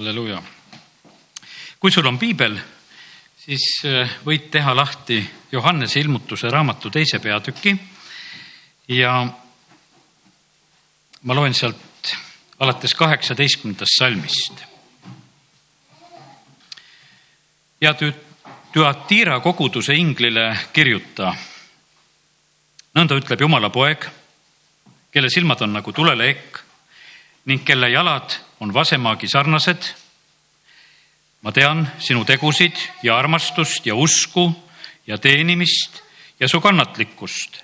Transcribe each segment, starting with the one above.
halleluuja. kui sul on piibel, siis äh, võid teha lahti Johannese ilmutuse raamatu teise peatüki ja ma loen sealt alates kaheksateistkümnendast salmist. ja Tüatira koguduse inglile kirjuta. nõnda ütleb Jumala poeg, kelle silmad on nagu tuleleek ning kelle jalad on vasemaagi sarnased. ma tean sinu tegusid ja armastust ja usku ja teenimist ja su kannatlikkust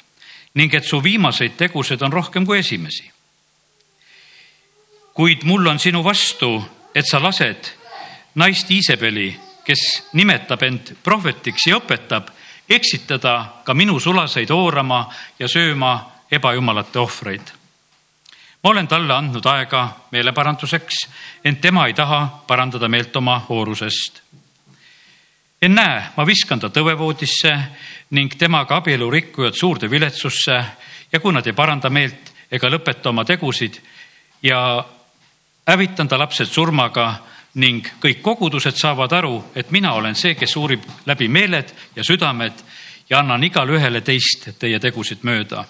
ning et su viimaseid tegusid on rohkem kui esimesi. kuid mul on sinu vastu, et sa lased naist Iisabeli, kes nimetab end prohvetiks ja õpetab, eksitada ka minu sulaseid oorama ja sööma ebajumalate ohvreid ma olen talle andnud aega meeleparanduseks, ent tema ei taha parandada meelt oma hoorusest. ennäe, ma viskan ta tõvevoodisse ning temaga abielu rikkujad suurde viletsusse ja kui nad ei paranda meelt ega lõpeta oma tegusid ja hävitan ta lapsed surmaga ning kõik kogudused saavad aru, et mina olen see, kes uurib läbi meeled ja südamed ja annan igale ühele teist teie tegusid mööda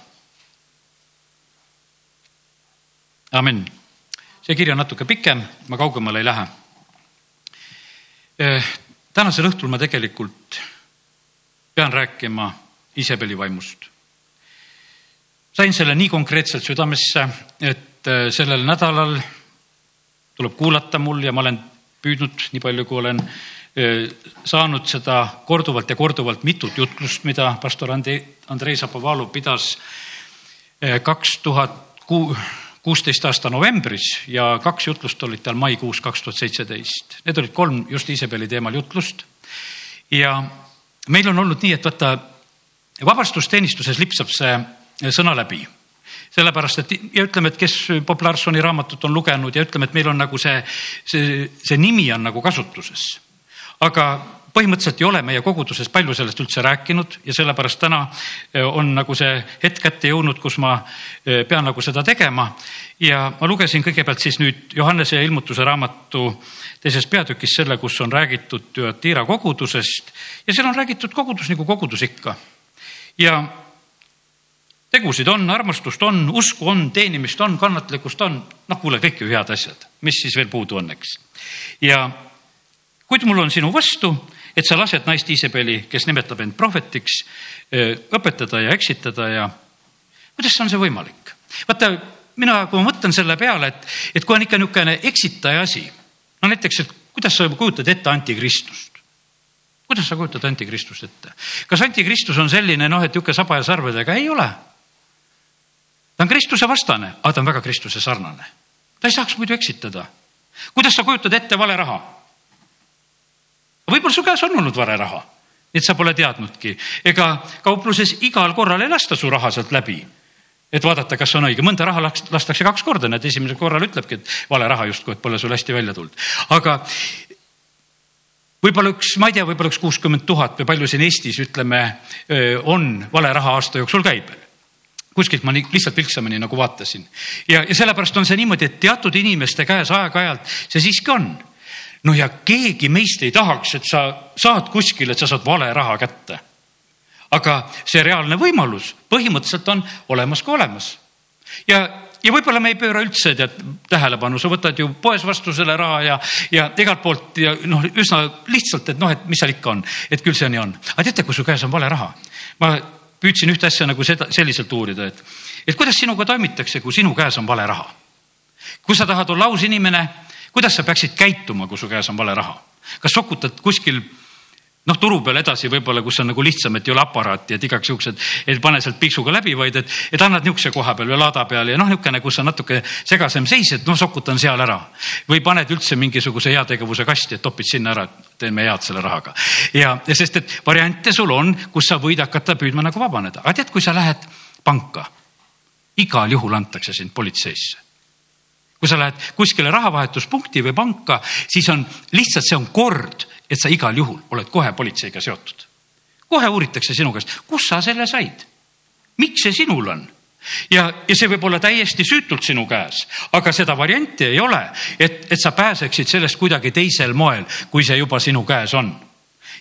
amin. see kiri on natuke pikem, ma kaugemale ei lähe. Eh, tänasel õhtul ma tegelikult pean rääkima Iisabeli vaimust. sain selle nii konkreetselt südamesse, et eh, sellel nädalal tuleb kuulata mul ja ma olen püüdnud, nii palju kui olen eh, saanud seda korduvalt ja korduvalt mitut jutlust, mida pastor Andrei, Andrei Zapovalov pidas kaks tuhat kuusteist aasta novembris ja kaks jutlust olid tal maikuus kaks tuhat seitseteist. Need olid kolm just Iisabeli teemal jutlust. ja meil on olnud nii, et vaata, vabastusteenistuses lipsab see sõna läbi sellepärast, et ja ütleme, et kes Bob Larsoni raamatut on lugenud ja ütleme, et meil on nagu see, see, see nimi on nagu kasutuses. aga põhimõtteliselt ei ole meie koguduses palju sellest üldse rääkinud ja sellepärast täna eh, on nagu see hetk kätte jõudnud, kus ma eh, pean nagu seda tegema. ja ma lugesin kõigepealt siis nüüd Johannese ilmutuse raamatu teises peatükis selle, kus on räägitud Tüatira kogudusest ja seal on räägitud kogudus nagu kogudus ikka. ja tegusid on, armastust on, usku on, teenimist on, kannatlikkust on, noh, kuule, kõik ju head asjad, mis siis veel puudu on, eks. ja kuid mul on sinu vastu et sa lased naist Iisabeli, kes nimetab end prohvetiks, õpetada ja eksitada ja kuidas on see võimalik? vaata, mina, kui ma mõtlen selle peale, et, et kui on ikka niisugune eksitaja asi, no näiteks, et kuidas sa kujutad ette antikristust? kuidas sa kujutad antikristust ette? kas antikristus on selline noh, et niisugune saba ja sarvedega? ei ole. ta on Kristuse vastane, aga ta on väga Kristuse sarnane. ta ei saaks muidu eksitada. kuidas sa kujutad ette vale raha? Võib-olla su käes on olnud vareraha, et sa pole teadnudki. ega kaupluses igal korral ei lasta su raha sealt läbi. Et vaadata, kas on õige, mõnda raha lastakse kaks korda, näed, esimesel korral ütlebki, et vale raha justkui, et pole sul hästi välja tulnud. aga võib-olla üks, ma ei tea, võib-olla üks kuuskümmend tuhat või palju siin Eestis ütleme, on vale raha aasta jooksul käibel kuskilt ma nii lihtsalt vilksamini nagu vaatasin. Ja, ja sellepärast on see niimoodi, et teatud inimeste käes aeg-ajalt see siiski on no ja keegi meist ei tahaks, et sa saad kuskile, et sa saad vale raha kätte. aga see reaalne võimalus põhimõtteliselt on olemas kui olemas. ja, ja võib-olla me ei pööra üldse tead tähelepanu, sa võtad ju poes vastu selle raha ja, ja igalt poolt ja noh, üsna lihtsalt, et noh, et mis seal ikka on, et küll see nii on. aga teate, kui su käes on vale raha? ma püüdsin ühte asja nagu seda, selliselt uurida, et, et kuidas sinuga toimitakse, kui sinu käes on vale raha. kui sa tahad olla aus inimene kuidas sa peaksid käituma, kui su käes on vale raha? kas sokutad kuskil noh, turu peal edasi võib-olla, kus on nagu lihtsam, et ei ole aparaati, et igaks juhuks, et ei pane sealt piiksuga läbi, vaid et, et annad niisuguse koha peal või laada peal ja noh, niisugune, kus on natuke segasem seis, et noh, sokutan seal ära. või paned üldse mingisuguse heategevuse kasti, et topid sinna ära, teeme head selle rahaga. ja, ja sest, et variante sul on, kus sa võid hakata püüdma nagu vabaneda, aga tead, kui sa lähed panka, igal juhul antakse sind politseisse kui sa lähed kuskile rahavahetuspunkti või panka, siis on lihtsalt, see on kord, et sa igal juhul oled kohe politseiga seotud. kohe uuritakse sinu käest, kust sa selle said? miks see sinul on? ja, ja see võib olla täiesti süütult sinu käes, aga seda varianti ei ole, et, et sa pääseksid sellest kuidagi teisel moel, kui see juba sinu käes on.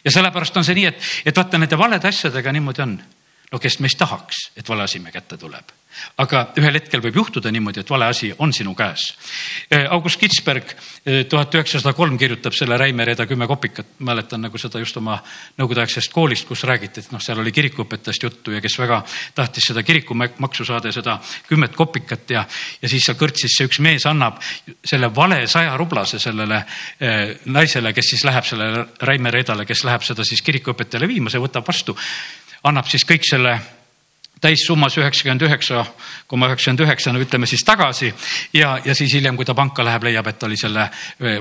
ja sellepärast on see nii, et, et vaata nende valede asjadega niimoodi on. no kes meist tahaks, et vale asi me kätte tuleb aga ühel hetkel võib juhtuda niimoodi, et vale asi on sinu käes. Eh, August Kitzberg eh, tuhat üheksasada kolm kirjutab selle Räime Reeda kümme kopikat, mäletan nagu seda just oma nõukogudeaegsest koolist, kus räägiti, et noh, seal oli kirikuõpetajast juttu ja kes väga tahtis seda kirikumaksu saada ja seda kümmet kopikat ja, ja siis seal kõrtsis see üks mees annab selle vale saja rublase sellele eh, naisele, kes siis läheb sellele Räime Reedale, kes läheb seda siis kirikuõpetajale viima, see võtab vastu, annab siis kõik selle täissummas üheksakümmend üheksa koma üheksakümmend üheksa, no ütleme siis tagasi ja, ja siis hiljem, kui ta panka läheb, leiab, et ta oli selle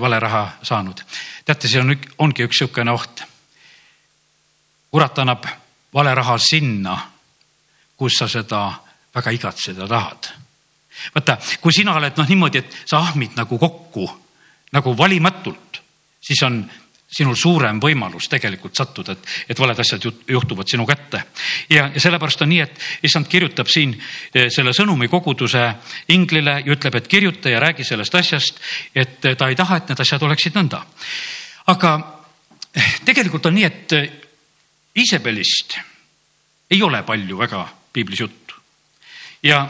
vale raha saanud. teate, see on, ongi üks niisugune oht. kurat annab vale raha sinna, kus sa seda väga igatsed ja tahad. vaata, kui sina oled noh niimoodi, et sa ahmid nagu kokku nagu valimatult, siis on sinul suurem võimalus tegelikult sattuda, et, et valed asjad juhtuvad sinu kätte. ja, ja sellepärast on nii, et issand kirjutab siin eh, selle sõnumi koguduse inglile ja ütleb, et kirjuta ja räägi sellest asjast, et ta ei taha, et need asjad oleksid nõnda. aga eh, tegelikult on nii, et eh, Iisabelist ei ole palju väga piiblis juttu. ja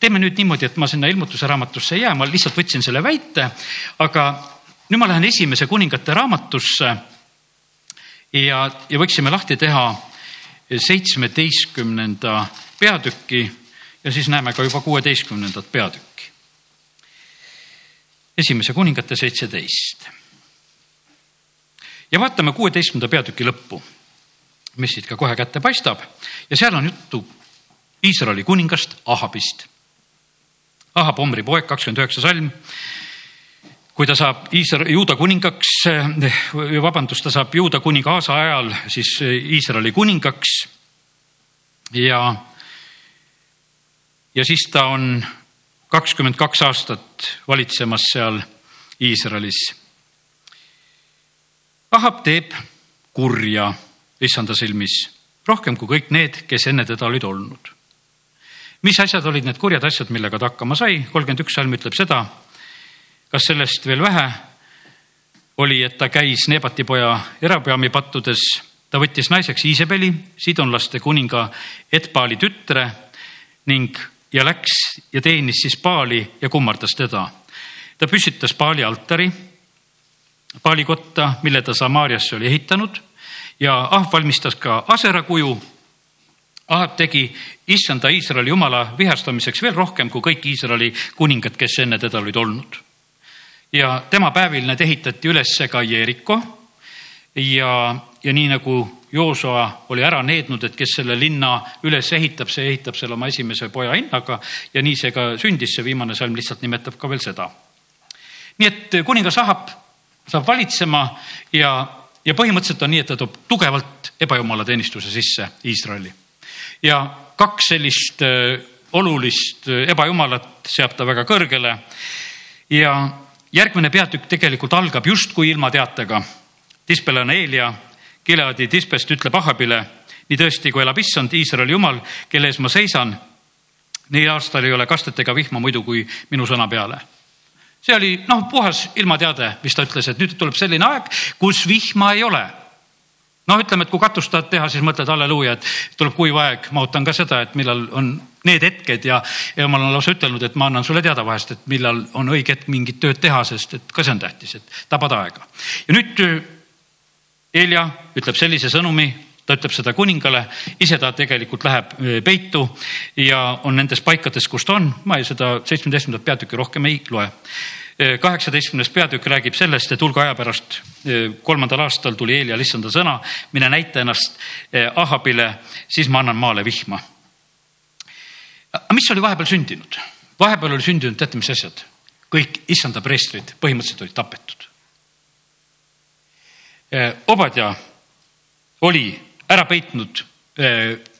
teeme nüüd niimoodi, et ma sinna ilmutuse raamatusse ei jää, ma lihtsalt võtsin selle väite, aga nüüd ma lähen esimese kuningate raamatusse ja, ja võiksime lahti teha seitsmeteistkümnenda peatüki ja siis näeme ka juba kuueteistkümnendat peatükki. esimese kuningate seitseteist. ja vaatame kuueteistkümnenda peatüki lõppu, mis siit ka kohe kätte paistab ja seal on juttu Iisraeli kuningast Ahabist. Ahab, Omri poeg, kakskümmend üheksa salm kui ta saab Iisraeli, juuda kuningaks, eh, vabandust, ta saab juuda kuninga Aasa ajal siis eh, Iisraeli kuningaks. ja, ja siis ta on kakskümmend kaks aastat valitsemas seal Iisraelis. Ahab teeb kurja issanda silmis rohkem kui kõik need, kes enne teda olid olnud. mis asjad olid need kurjad asjad, millega ta hakkama sai? kolmkümmend üks salm ütleb seda kas sellest veel vähe oli, et ta käis Nebati poja erapeami pattudes, ta võttis naiseks Iisabeli, sidonlaste kuninga Etbaali tütre ning ja läks ja teenis siis Baali ja kummardas teda. ta püstitas Baali altari, Baali kotta, mille ta Samaariasse oli ehitanud ja Ahv valmistas ka Asera kuju. Ahab tegi issanda Iisraeli jumala vihastamiseks veel rohkem kui kõik Iisraeli kuningad, kes enne teda olid olnud ja tema päevil need ehitati üles ka Jeeriko. ja, ja nii nagu Joosua oli ära neednud, et kes selle linna üles ehitab, see ehitab selle oma esimese poja hinnaga ja nii see ka sündis, see viimane salm lihtsalt nimetab ka veel seda. nii et kuningas Ahab saab valitsema ja, ja põhimõtteliselt on nii, et ta toob tugevalt ebajumalateenistuse sisse Iisraeli. ja kaks sellist äh, olulist äh, ebajumalat seab ta väga kõrgele ja järgmine peatükk tegelikult algab justkui ilma teatega. Tispelane Eelia, Gileadi Tispest ütleb Ahabile, nii tõesti, kui elab issand Iisraeli jumal, kelle ees ma seisan, neil aastal ei ole kastet ega vihma muidu kui minu sõna peale. see oli noh, puhas ilmateade, mis ta ütles, et nüüd tuleb selline aeg, kus vihma ei ole noh, ütleme, et kui katust tahad teha, siis mõtled halleluuja, et tuleb kuiv aeg, ma ootan ka seda, et millal on need hetked ja, ja jumal on lausa ütelnud, et ma annan sulle teada vahest, et millal on õige hetk mingit tööd teha, sest et ka see on tähtis, et tabad aega. ja nüüd Helja ütleb sellise sõnumi, ta ütleb seda kuningale, ise ta tegelikult läheb peitu ja on nendes paikades, kus ta on, ma seda seitsmeteistkümnendat peatükki rohkem ei loe kaheksateistkümnes peatükk räägib sellest, et hulga aja pärast, kolmandal aastal tuli Eelia issanda sõna, mine näita ennast Ahabile, siis ma annan maale vihma. Aga mis oli vahepeal sündinud? vahepeal oli sündinud, teate, mis asjad? kõik issanda preestrid põhimõtteliselt olid tapetud. Obadja oli ära peitnud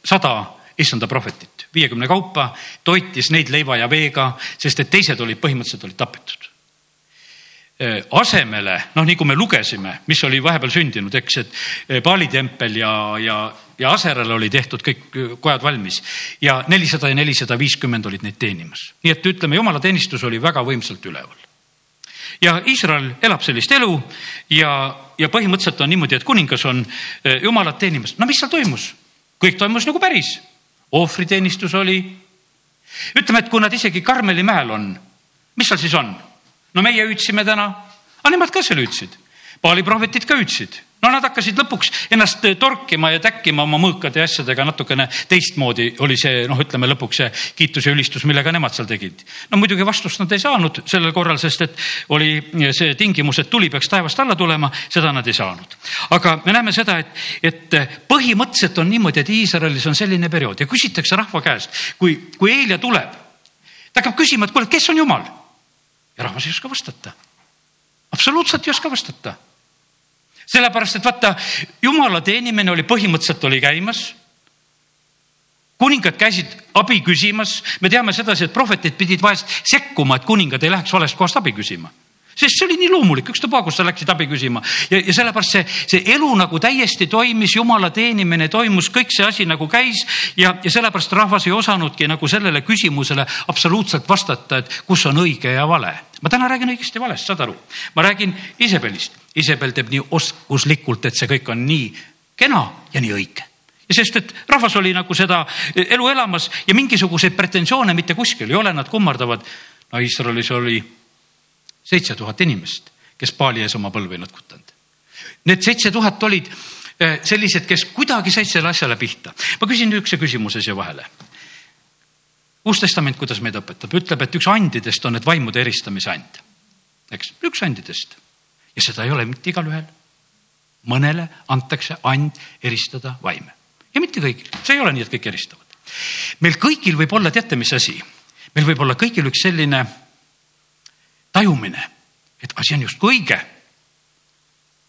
sada issanda prohvetit viiekümne kaupa, toitis neid leiva ja veega, sest et teised olid põhimõtteliselt olid tapetud Äh, asemele, noh, nii kui me lugesime, mis oli vahepeal sündinud, eks, et Paali äh, tempel ja, ja ja Aserale oli tehtud kõik kojad valmis ja nelisada ja nelisada viiskümmend olid neid teenimas. nii et ütleme, jumalateenistus oli väga võimsalt üleval. ja Iisrael elab sellist elu ja, ja põhimõtteliselt on niimoodi, et kuningas on eh, jumalat teenimas. no mis seal toimus? kõik toimus nagu päris. ohvriteenistus oli. ütleme, et kui nad isegi Karmeli mäel on, mis seal siis on? no meie hüüdsime täna, aga nemad ka seal hüüdsid. Paali prohvetid ka hüüdsid no nad hakkasid lõpuks ennast torkima ja täkkima oma mõõkade ja asjadega natukene teistmoodi oli see noh, ütleme lõpuks see kiitus ja ülistus, millega nemad seal tegid. no muidugi vastust nad ei saanud sellel korral, sest et oli see tingimus, et tuli peaks taevast alla tulema, seda nad ei saanud. aga me näeme seda, et, et põhimõtteliselt on niimoodi, et Iisraelis on selline periood ja küsitakse rahva käest, kui, kui Eelia tuleb, ta hakkab küsima, et kuule, kes on jumal? ja rahvas ei oska vastata. absoluutselt ei oska vastata sellepärast et vaata, jumala teenimine oli põhimõtteliselt oli käimas. kuningad käisid abi küsimas, me teame sedasi, et prohvetid pidid vahest sekkuma, et kuningad ei läheks valest kohast abi küsima. Sest see oli nii loomulik, ükstapuha, kus sa läksid abi küsima. Ja, ja sellepärast see, see elu nagu täiesti toimis, jumala teenimine toimus, kõik see asi nagu käis. Ja, ja sellepärast rahvas ei osanudki nagu sellele küsimusele absoluutselt vastata, et kus on õige ja vale. Ma täna räägin õigesti ja valest, saad aru? ma räägin Isabelist. Isabel teeb nii oskuslikult, et see kõik on nii kena ja nii õige ja sest, et rahvas oli nagu seda elu elamas ja mingisuguseid pretensioone mitte kuskil ei ole, nad kummardavad. no Iisraelis oli seitse tuhat inimest, kes paali ees oma põlve ei nõtkutanud. Need seitse tuhat olid eh, sellised, kes kuidagi said selle asjale pihta. ma küsin niisuguse küsimuse siia vahele. Uus testament, kuidas meid õpetab, ütleb, et üks andidest on need vaimude eristamise and. eks, üks andidest ja seda ei ole mitte igalühel. mõnele antakse and eristada vaime ja mitte kõigil, see ei ole nii, et kõik eristavad. meil kõigil võib olla, teate, mis asi? meil võib olla kõigil üks selline tajumine, et asi on justkui õige.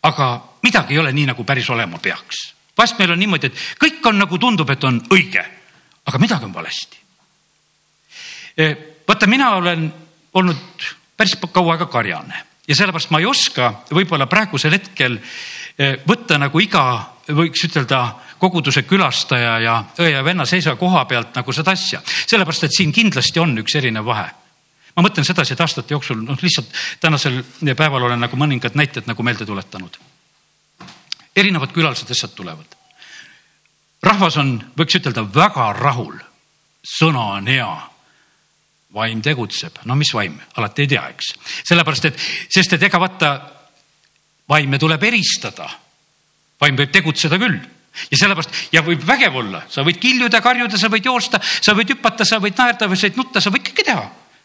aga midagi ei ole nii, nagu päris olema peaks. vahest meil on niimoodi, et kõik on nagu tundub, et on õige, aga midagi on valesti. Vaata, mina olen olnud päris kaua aega karjane ja sellepärast ma ei oska võib-olla praegusel hetkel võtta nagu iga, võiks ütelda, koguduse külastaja ja õe ja venna seisa koha pealt nagu seda asja, sellepärast et siin kindlasti on üks erinev vahe ma mõtlen sedasi, et aastate jooksul, noh, lihtsalt tänasel päeval olen nagu mõningad näited nagu meelde tuletanud. erinevad külalised lihtsalt tulevad. rahvas on, võiks ütelda, väga rahul. sõna on hea. Vaim tegutseb, no mis vaim, alati ei tea, eks. sellepärast, et, sest et ega vaata, vaime tuleb eristada. vaim võib tegutseda küll. Ja sellepärast ja võib vägev olla, sa võid kiljuda, karjuda, sa võid joosta, sa võid hüpata, sa võid naerda või sa võid nutta, sa võid kõike teha.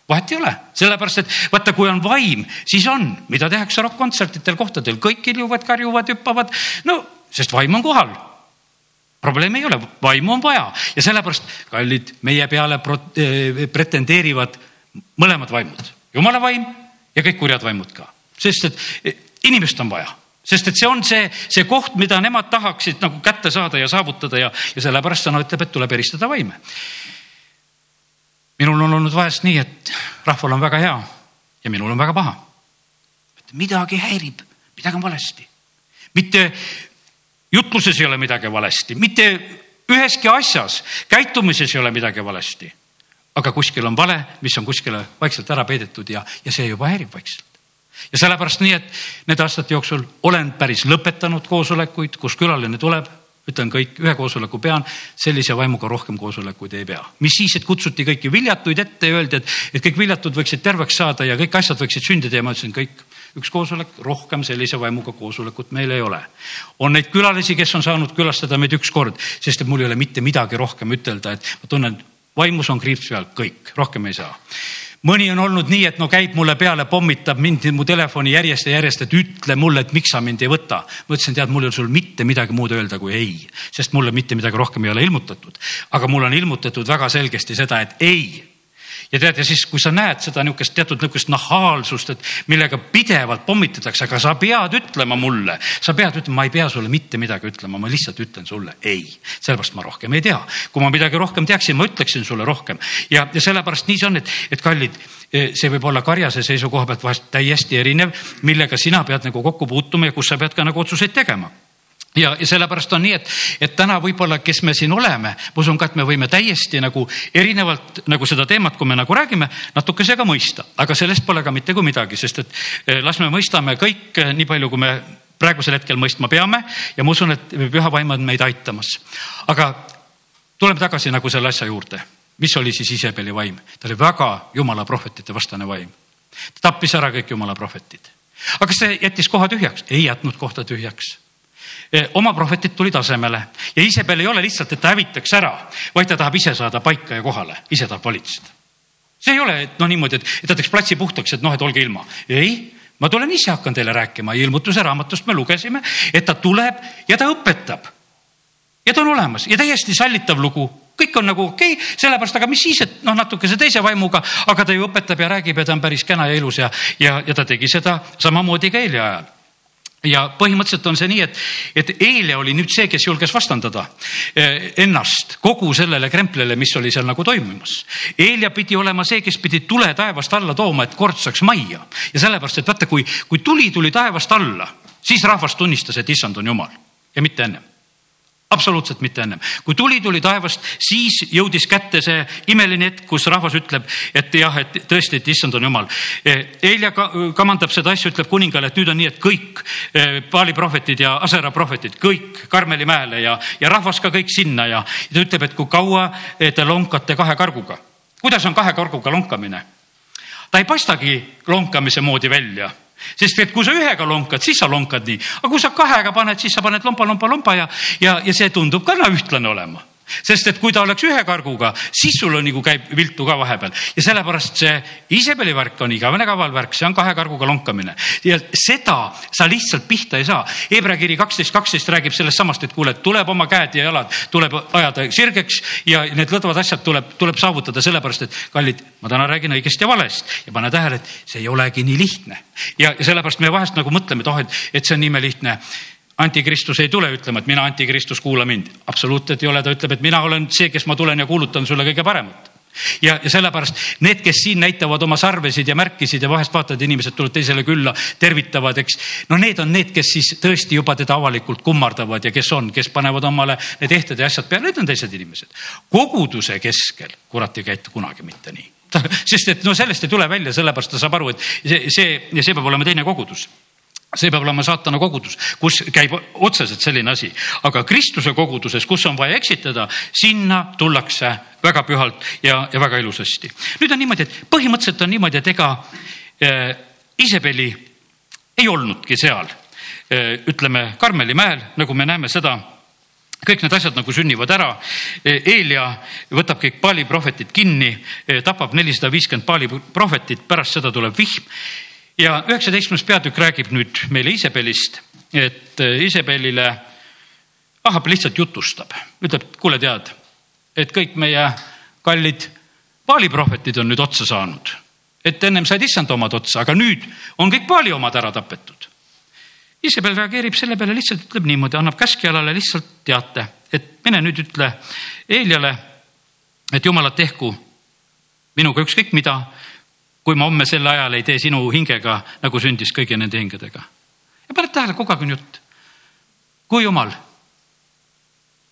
Vahet ei ole, sellepärast et vaata, kui on vaim, siis on, mida tehakse rokk-kontsertidel kohtadel, kõik kiljuvad, karjuvad, hüppavad, no sest vaim on kohal. Probleemi ei ole, vaimu on vaja. Ja sellepärast, kallid, meie peale eh, pretendeerivad mõlemad vaimud, jumala vaim ja kõik kurjad vaimud ka, sest et eh, inimest on vaja. Sest et see on see, see koht, mida nemad tahaksid nagu kätte saada ja saavutada ja, ja sellepärast sõna ütleb, et tuleb eristada vaime. Minul on olnud vahest nii, et rahval on väga hea ja minul on väga paha. midagi häirib, midagi on valesti. mitte jutluses ei ole midagi valesti, mitte üheski asjas, käitumises ei ole midagi valesti. aga kuskil on vale, mis on kuskile vaikselt ära peidetud ja, ja see juba häirib vaikselt. ja sellepärast nii, et nende aastate jooksul olen päris lõpetanud koosolekuid, kus külaline tuleb ütlen kõik, ühe koosoleku pean, sellise vaimuga rohkem koosolekuid ei pea. mis siis, et kutsuti kõiki viljatuid ette ja öeldi, et, et kõik viljatud võiksid terveks saada ja kõik asjad võiksid sündida ja ma ütlesin kõik, üks koosolek, rohkem sellise vaimuga koosolekut meil ei ole. on neid külalisi, kes on saanud külastada meid üks kord, sest et mul ei ole mitte midagi rohkem ütelda, et ma tunnen, vaimus on kriips peal, kõik, rohkem ei saa mõni on olnud nii, et no käib mulle peale, pommitab mind, mu telefoni järjest ja järjest, et ütle mulle, et miks sa mind ei võta. ma ütlesin, tead, mul ei ole sul mitte midagi muud öelda kui ei, sest mulle mitte midagi rohkem ei ole ilmutatud. aga mulle on ilmutatud väga selgesti seda, et ei ja tead, ja siis, kui sa näed seda niisugust teatud niisugust nahaalsust, et millega pidevalt pommitatakse, aga sa pead ütlema mulle, sa pead ütlema, ma ei pea sulle mitte midagi ütlema, ma lihtsalt ütlen sulle ei. sellepärast ma rohkem ei tea. kui ma midagi rohkem teaksin, ma ütleksin sulle rohkem ja, ja sellepärast nii see on, et, et kallid, e, see võib olla karjase seisukoha pealt vahest täiesti erinev, millega sina pead nagu kokku puutuma ja kus sa pead ka nagu otsuseid tegema ja, ja sellepärast on nii, et, et täna võib-olla, kes me siin oleme, ma usun ka, et me võime täiesti nagu erinevalt nagu seda teemat, kui me nagu räägime, natukese ka mõista, aga sellest pole ka mitte kui midagi, sest et eh, las me mõistame kõik eh, nii palju, kui me praegusel hetkel mõistma peame ja ma usun, et püha vaim on meid aitamas. aga tuleme tagasi nagu selle asja juurde, mis oli siis Isabeli vaim, ta oli väga jumala prohvetite vastane vaim. ta tappis ära kõik jumala prohvetid. aga kas see jättis koha tühjaks? ei jätnud kohta tühjaks oma prohvetid tulid asemele ja Isabel ei ole lihtsalt, et ta hävitaks ära, vaid ta tahab ise saada paika ja kohale, ise tahab valitseda. see ei ole, et noh, niimoodi, et, et ta teeks platsi puhtaks, et noh, et olge ilma. ei, ma tulen ise, hakkan teile rääkima, ilmutuse raamatust me lugesime, et ta tuleb ja ta õpetab. ja ta on olemas ja täiesti sallitav lugu, kõik on nagu okei okay,, sellepärast, aga mis siis, et noh, natukese teise vaimuga, aga ta ju õpetab ja räägib ja ta on päris kena ja ilus ja, ja, ja ta tegi seda samamoodi ka eile ajal ja põhimõtteliselt on see nii, et, et Eelia oli nüüd see, kes julges vastandada eh, ennast kogu sellele kremplile, mis oli seal nagu toimumas. Eelia pidi olema see, kes pidi tule taevast alla tooma, et kord saaks majja. Ja sellepärast, et vaata, kui, kui tuli tuli taevast alla, siis rahvas tunnistas, et issand on jumal. Ja mitte ennem absoluutselt mitte ennem. kui tuli tuli taevast, siis jõudis kätte see imeline hetk, kus rahvas ütleb, et jah, et tõesti, et issand on jumal. Helja kamandab seda asja, ütleb kuningale, et nüüd on nii, et kõik Paali prohvetid ja Asera prohvetid, kõik Karmeli mäele ja, ja rahvas ka kõik sinna ja ta ütleb, et kui kaua te lonkate kahe karguga. kuidas on kahe karguga lonkamine? ta ei paistagi lonkamise moodi välja sest et kui sa ühega lonkad, siis sa lonkad nii, aga kui sa kahega paned, siis sa paned lompa, lompa, lompa ja, ja, ja see tundub ka ühtlane olema sest et kui ta oleks ühe karguga, siis sul on nagu käib viltu ka vahepeal. Ja sellepärast see Iisabeli värk on igavene kaval värk, see on kahe karguga lonkamine. Ja seda sa lihtsalt pihta ei saa. Hebra kiri kaksteist, kaksteist räägib sellest samast, et kuule, tuleb oma käed ja jalad tuleb ajada sirgeks ja need lõdvad asjad tuleb, tuleb saavutada, sellepärast et kallid, ma täna räägin õigesti ja valest ja pane tähele, et see ei olegi nii lihtne. Ja sellepärast me vahest nagu mõtleme, et oh, et, et see on nii imelihtne antikristus ei tule ütlema, et mina antikristus, kuula mind. absoluutselt ei ole, ta ütleb, et mina olen see, kes ma tulen ja kuulutan sulle kõige paremat ja, ja sellepärast need, kes siin näitavad oma sarvesid ja märkisid ja vahest vaatad, inimesed tulevad teisele külla, tervitavad, eks. no need on need, kes siis tõesti juba teda avalikult kummardavad ja kes on, kes panevad omale need ehted ja asjad peale, need on teised inimesed. koguduse keskel kurat ei käitu kunagi mitte nii sest et no sellest ei tule välja, sellepärast ta saab aru, et see, see ja see peab olema teine kogudus see peab olema saatana kogudus, kus käib otseselt selline asi, aga Kristuse koguduses, kus on vaja eksitada, sinna tullakse väga pühalt ja, ja väga ilusasti. nüüd on niimoodi, et põhimõtteliselt on niimoodi, et ega äh, Isabeli ei olnudki seal äh,, ütleme Karmeli mäel, nagu me näeme seda kõik need asjad nagu sünnivad ära. Eelia võtab kõik Paali prohvetid kinni, tapab nelisada viiskümmend Paali prohvetit, pärast seda tuleb vihm ja üheksateistkümnes peatükk räägib nüüd meile Isabelist, et äh, Isabelile Ahab lihtsalt jutustab, ütleb, kuule, tead, et kõik meie kallid Paali prohvetid on nüüd otsa saanud. et ennem said issand omad otsa, aga nüüd on kõik Paali omad ära tapetud. Isabel reageerib selle peale lihtsalt, ütleb niimoodi, annab käskjalale lihtsalt teate, et mine nüüd ütle Eeliale, et jumalad tehku minuga ükskõik mida kui ma homme sel ajal ei tee sinu hingega, nagu sündis kõigi nende hingedega. ja paned tähele, kogu aeg on jutt. kui jumal,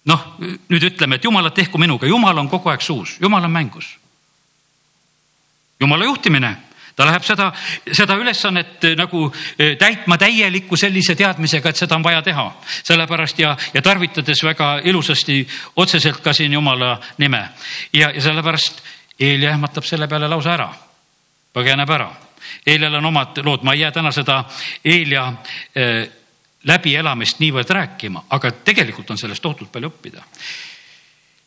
noh, nüüd ütleme, et jumalat tehku minuga, jumal on kogu aeg suus, jumal on mängus. jumala juhtimine, ta läheb seda, seda ülesannet nagu eh, täitma täieliku sellise teadmisega, et seda on vaja teha. sellepärast ja, ja tarvitades väga ilusasti otseselt ka siin jumala nime ja, ja sellepärast Eeli ähmatab selle peale lausa ära põgeneb ära. Eelial on omad lood, ma ei jää täna seda Eelia eh, läbielamist niivõrd rääkima, aga tegelikult on sellest tohutult palju õppida.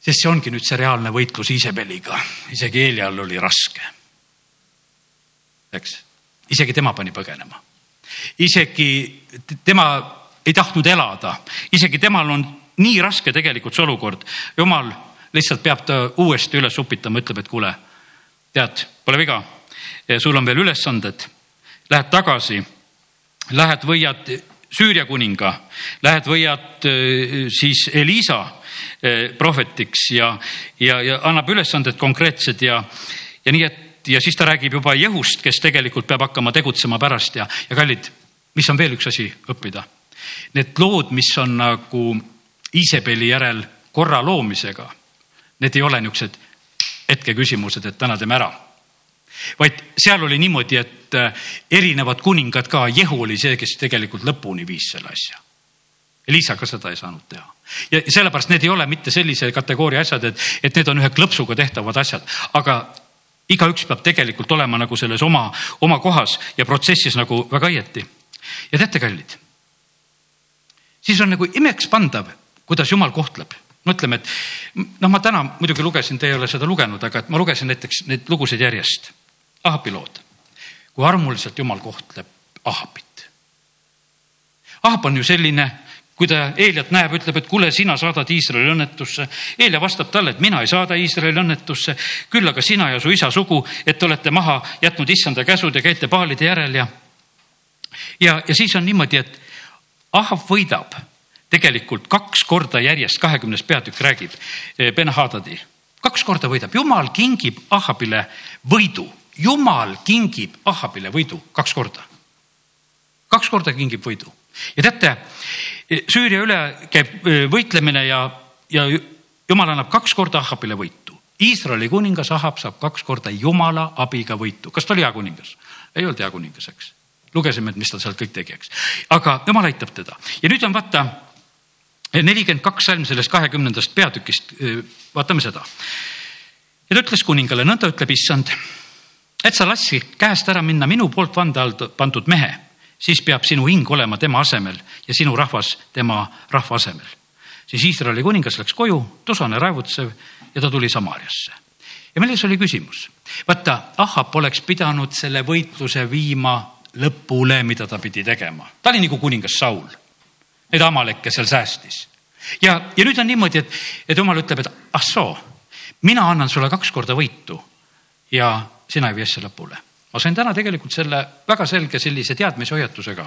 sest see ongi nüüd see reaalne võitlus Iisabeliga, isegi Eelial oli raske. eks, isegi tema pani põgenema. isegi tema ei tahtnud elada, isegi temal on nii raske tegelikult see olukord. jumal lihtsalt peab ta uuesti üles upitama, ütleb, et kuule, tead, pole viga sul on veel ülesanded. Lähed tagasi, lähed võiad Süüria kuninga, lähed võiad äh, siis Elisa äh, prohvetiks ja, ja, ja annab ülesanded konkreetsed ja, ja nii, et ja siis ta räägib juba Jehust, kes tegelikult peab hakkama tegutsema pärast ja, ja kallid, mis on veel üks asi õppida need lood, mis on nagu Iisabeli järel korra loomisega, need ei ole niisugused hetkeküsimused, et täna teeme ära. Vaid seal oli niimoodi, et äh, erinevad kuningad ka, Jehu oli see, kes tegelikult lõpuni viis selle asja. Elisa ka seda ei saanud teha ja sellepärast need ei ole mitte sellise kategooria asjad, et, et need on ühe klõpsuga tehtavad asjad, aga igaüks peab tegelikult olema nagu selles oma, oma kohas ja protsessis nagu väga õieti. ja teate, kallid, siis on nagu imekspandav, kuidas jumal kohtleb no ütleme, et noh, ma täna muidugi lugesin, te ei ole seda lugenud, aga et ma lugesin näiteks neid lugusid järjest. Ahabi lood, kui armuliselt jumal kohtleb Ahabit. Ahab on ju selline, kui ta Eeliat näeb, ütleb, et kuule, sina saadad Iisraeli õnnetusse. Eelia vastab talle, et mina ei saada Iisraeli õnnetusse, küll aga sina ja su isa sugu, et te olete maha jätnud issanda käsud ja käite paalide järel ja. ja, ja siis on niimoodi, et Ahab võidab tegelikult kaks korda järjest, kahekümnes peatükk räägib eh, Ben-Hadadi, kaks korda võidab, jumal kingib Ahabile võidu, jumal kingib Ahabile võidu kaks korda. kaks korda kingib võidu ja teate, Süüria üle käib võitlemine ja, ja jumal annab kaks korda Ahabile võitu. Iisraeli kuningas Ahab saab kaks korda jumala abiga võitu. kas ta oli hea kuningas? ei olnud hea kuningas, eks. lugesime, et mis ta seal kõik tegi, eks. aga jumal aitab teda ja nüüd on vaata nelikümmend kaks salm sellest kahekümnendast peatükist, vaatame seda. ja ta ütles kuningale, nõnda ütleb issand, et sa lasksid käest ära minna minu poolt vande all pandud mehe siis peab sinu hing olema tema asemel ja sinu rahvas tema rahva asemel. siis Iisraeli kuningas läks koju, tusane, raevutsev ja ta tuli Samaariasse. ja milles oli küsimus? vaata, Ahab oleks pidanud selle võitluse viima lõpule, mida ta pidi tegema. ta oli nagu kuningas Saul. Neid amalekke seal säästis. ja, ja nüüd on niimoodi, et, et jumal ütleb, et ah soo, mina annan sulle kaks korda võitu ja sina ei vii asja lõpule ma sain täna tegelikult selle väga selge sellise teadmishoiatusega.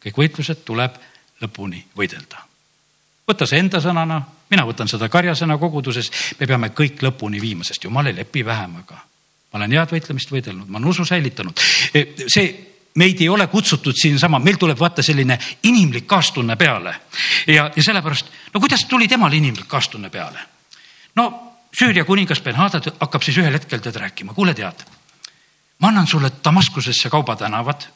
kõik võitlused tuleb lõpuni võidelda. võta see enda sõnana, mina võtan seda karjasõna koguduses, me peame kõik lõpuni viima, sest jumal ei lepi vähemaga. ma olen head võitlemist võidelnud, ma olen usu säilitanud. E, see meid ei ole kutsutud siinsama, meil tuleb vaata selline inimlik kaastunne peale. ja, ja sellepärast, no kuidas tuli temal inimlik kaastunne peale? no Süüria kuningas Ben-Hadad hakkab siis ühel hetkel tead rääkima, kuule tead ma annan sulle Damaskusesse kaubatänavad,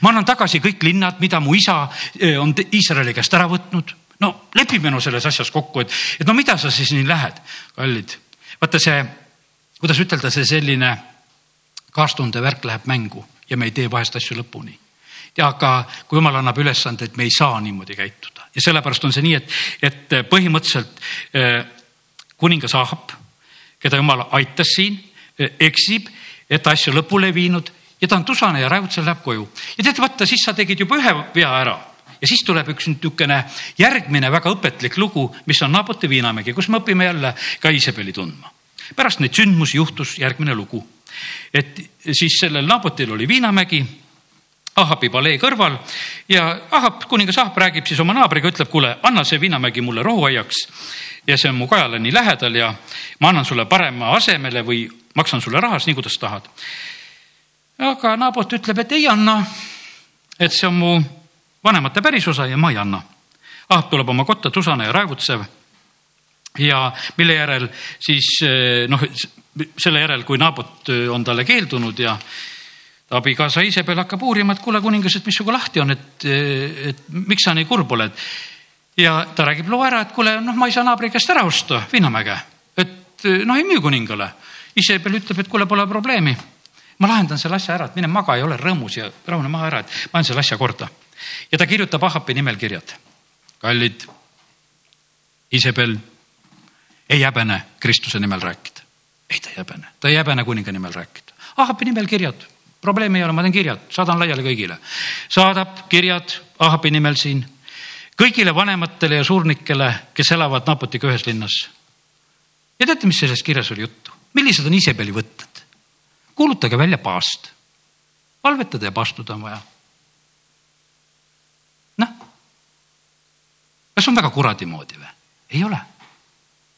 ma annan tagasi kõik linnad, mida mu isa eh, on Iisraeli käest ära võtnud. no lepime no selles asjas kokku, et, et no mida sa siis nii lähed, kallid. vaata see, kuidas ütelda, see selline kaastunde värk läheb mängu ja me ei tee vahest asju lõpuni ja aga kui jumal annab ülesande, et me ei saa niimoodi käituda ja sellepärast on see nii, et, et põhimõtteliselt eh, kuningas Ahab, keda jumal aitas siin, eh, eksib et asju lõpule viinud ja ta on tusane ja raevutsev läheb koju. ja tead, vaata, siis sa tegid juba ühe vea ära ja siis tuleb üks niisugune järgmine väga õpetlik lugu, mis on Naaboti viinamägi, kus me õpime jälle ka Iisabeli tundma. pärast neid sündmusi juhtus järgmine lugu. et siis sellel Naabotil oli viinamägi Ahabi palee kõrval ja Ahab, kuningas Ahab räägib siis oma naabriga, ütleb, kuule, anna see viinamägi mulle rohuaiaks ja see on mu kajale nii lähedal ja ma annan sulle parema asemele või maksan sulle rahas, nii kuidas tahad. aga Naabot ütleb, et ei anna. et see on mu vanemate pärisosa ja ma ei anna. Ahab tuleb oma kotta tusane ja raevutsev. ja mille järel siis noh, selle järel, kui Naabot on talle keeldunud ja abikaasa Iisabel hakkab uurima, et kuule, kuningas, et mis sinuga lahti on, et, et miks sa nii kurb oled. ja ta räägib loo ära, et kuule, noh, ma ei saa naabri käest ära osta Viinamäge, et noh, ei müü kuningale Iisabel ütleb, et kuule, pole probleemi. ma lahendan selle asja ära, et mine maga ja ole rõõmus ja rahune maha ära, et ma ajan selle asja korda. ja ta kirjutab Ahapi nimel kirjad. kallid, Iisabel ei häbene Kristuse nimel rääkida. ei, ta ei häbene, ta ei häbene kuninga nimel rääkida. Ahapi nimel kirjad, probleemi ei ole, ma teen kirjad, saadan laiali kõigile. saadab kirjad Ahapi nimel siin kõigile vanematele ja suurnikele, kes elavad Napotiga ühes linnas. ja teate, mis selles kirjas oli juttu? Millised on Iisabeli võtted? kuulutage välja paast. palvetada ja paastuda on vaja. noh, kas on väga kuradi moodi või? ei ole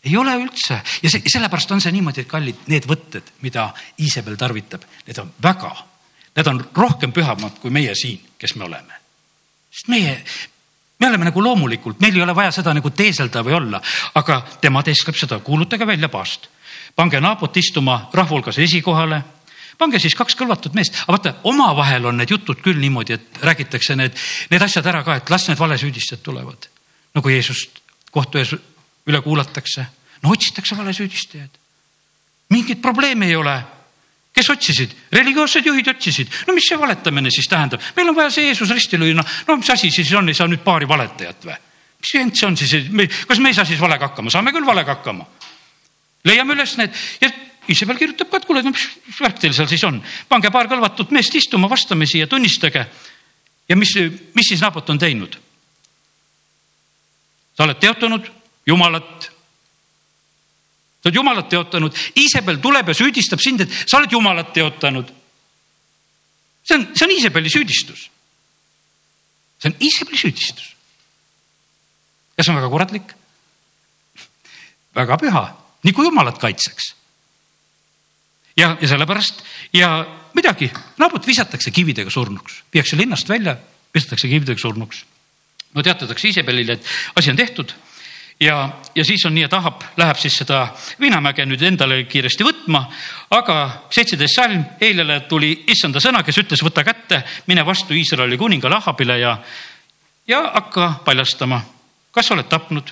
ei ole üldse ja see, sellepärast on see niimoodi, et kallid, need võtted, mida Iisabel tarvitab, need on väga, need on rohkem pühamad kui meie siin, kes me oleme. sest meie, me oleme nagu loomulikult, meil ei ole vaja seda nagu teeselda või olla, aga tema teeskleb seda, kuulutage välja paast. Pange naabot istuma rahvahulgas esikohale pange siis kaks kõlvatut meest, aga vaata, omavahel on need jutud küll niimoodi, et räägitakse need, need asjad ära ka, et las need valesüüdistajad tulevad. nagu Jeesust kohtu ees üle kuulatakse, no otsitakse valesüüdistajaid. mingit probleemi ei ole. kes otsisid? religioossed juhid otsisid. no mis see valetamine siis tähendab? meil on vaja see Jeesus risti lüüa, noh, no mis asi siis on, ei saa nüüd paari valetajat või? mis jent see on siis, kas me ei saa siis valega hakkama, saame küll valega hakkama. Leiame üles need ja Iisabel kirjutab ka, et kuule, mis värk teil seal siis on, pange paar kõlvatut meest istuma vastamisi ja tunnistage. ja mis, mis siis Naabot on teinud? sa oled teotanud Jumalat. sa oled Jumalat teotanud, Iisabel tuleb ja süüdistab sind, et sa oled Jumalat teotanud. see on, see on Iisabeli süüdistus. see on Iisabeli süüdistus. kas on väga kuratlik? väga püha, kui Jumalat kaitseks. Ja, ja sellepärast ja midagi, naabut visatakse kividega surnuks, viiakse linnast välja, visatakse kividega surnuks. no teatatakse Iisabelile, et asi on tehtud. Ja, ja siis on nii, et Ahab läheb siis seda viinamäge nüüd endale kiiresti võtma, aga seitseteist salm, eilele tuli issanda sõna, kes ütles, võta kätte, mine vastu Iisraeli kuningale Ahabile ja, ja hakka paljastama, kas oled tapnud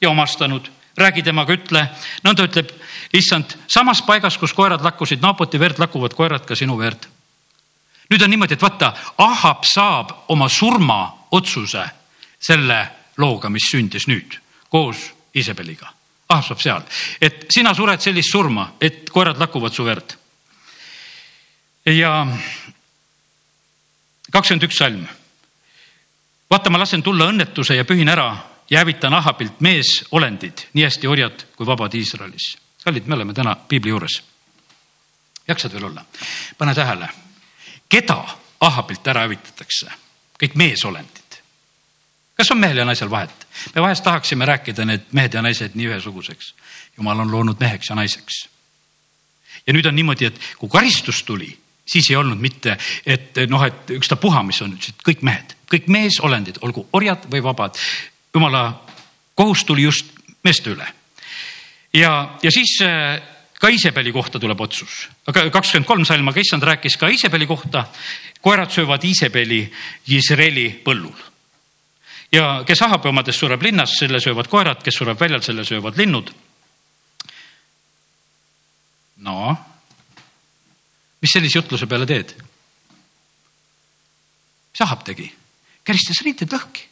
ja omastanud räägi temaga, ütle, nõnda ütleb issand, samas paigas, kus koerad lakkusid Naaboti verd, lakkuvad koerad ka sinu verd. nüüd on niimoodi, et vaata, Ahab saab oma surmaotsuse selle looga, mis sündis nüüd koos Iisabeliga. Ahab saab seal, et sina sured sellist surma, et koerad lakuvad su verd. ja kakskümmend üks salm. vaata, ma lasen tulla õnnetuse ja pühin ära ja hävitan Ahabilt meesolendid, nii hästi orjad kui vabad Iisraelis. kallid, me oleme täna piibli juures. jaksad veel olla? pane tähele, keda Ahabilt ära hävitatakse? kõik meesolendid. kas on mehel ja naisel vahet? me vahest tahaksime rääkida need mehed ja naised nii ühesuguseks. jumal on loonud meheks ja naiseks. ja nüüd on niimoodi, et kui karistus tuli, siis ei olnud mitte, et noh, et ükstapuha, mis on, kõik mehed, kõik meesolendid, olgu orjad või vabad jumala kohus tuli just meeste üle. ja, ja siis äh, ka Iisabeli kohta tuleb otsus, aga kakskümmend kolm salma, aga issand rääkis ka Iisabeli kohta. koerad söövad Iisabeli Iisraeli põllul. ja kes Ahabi omadest sureb linnas, selle söövad koerad, kes sureb väljal, selle söövad linnud. no, mis sellise jutluse peale teed? mis Ahab tegi? käristas riided lõhki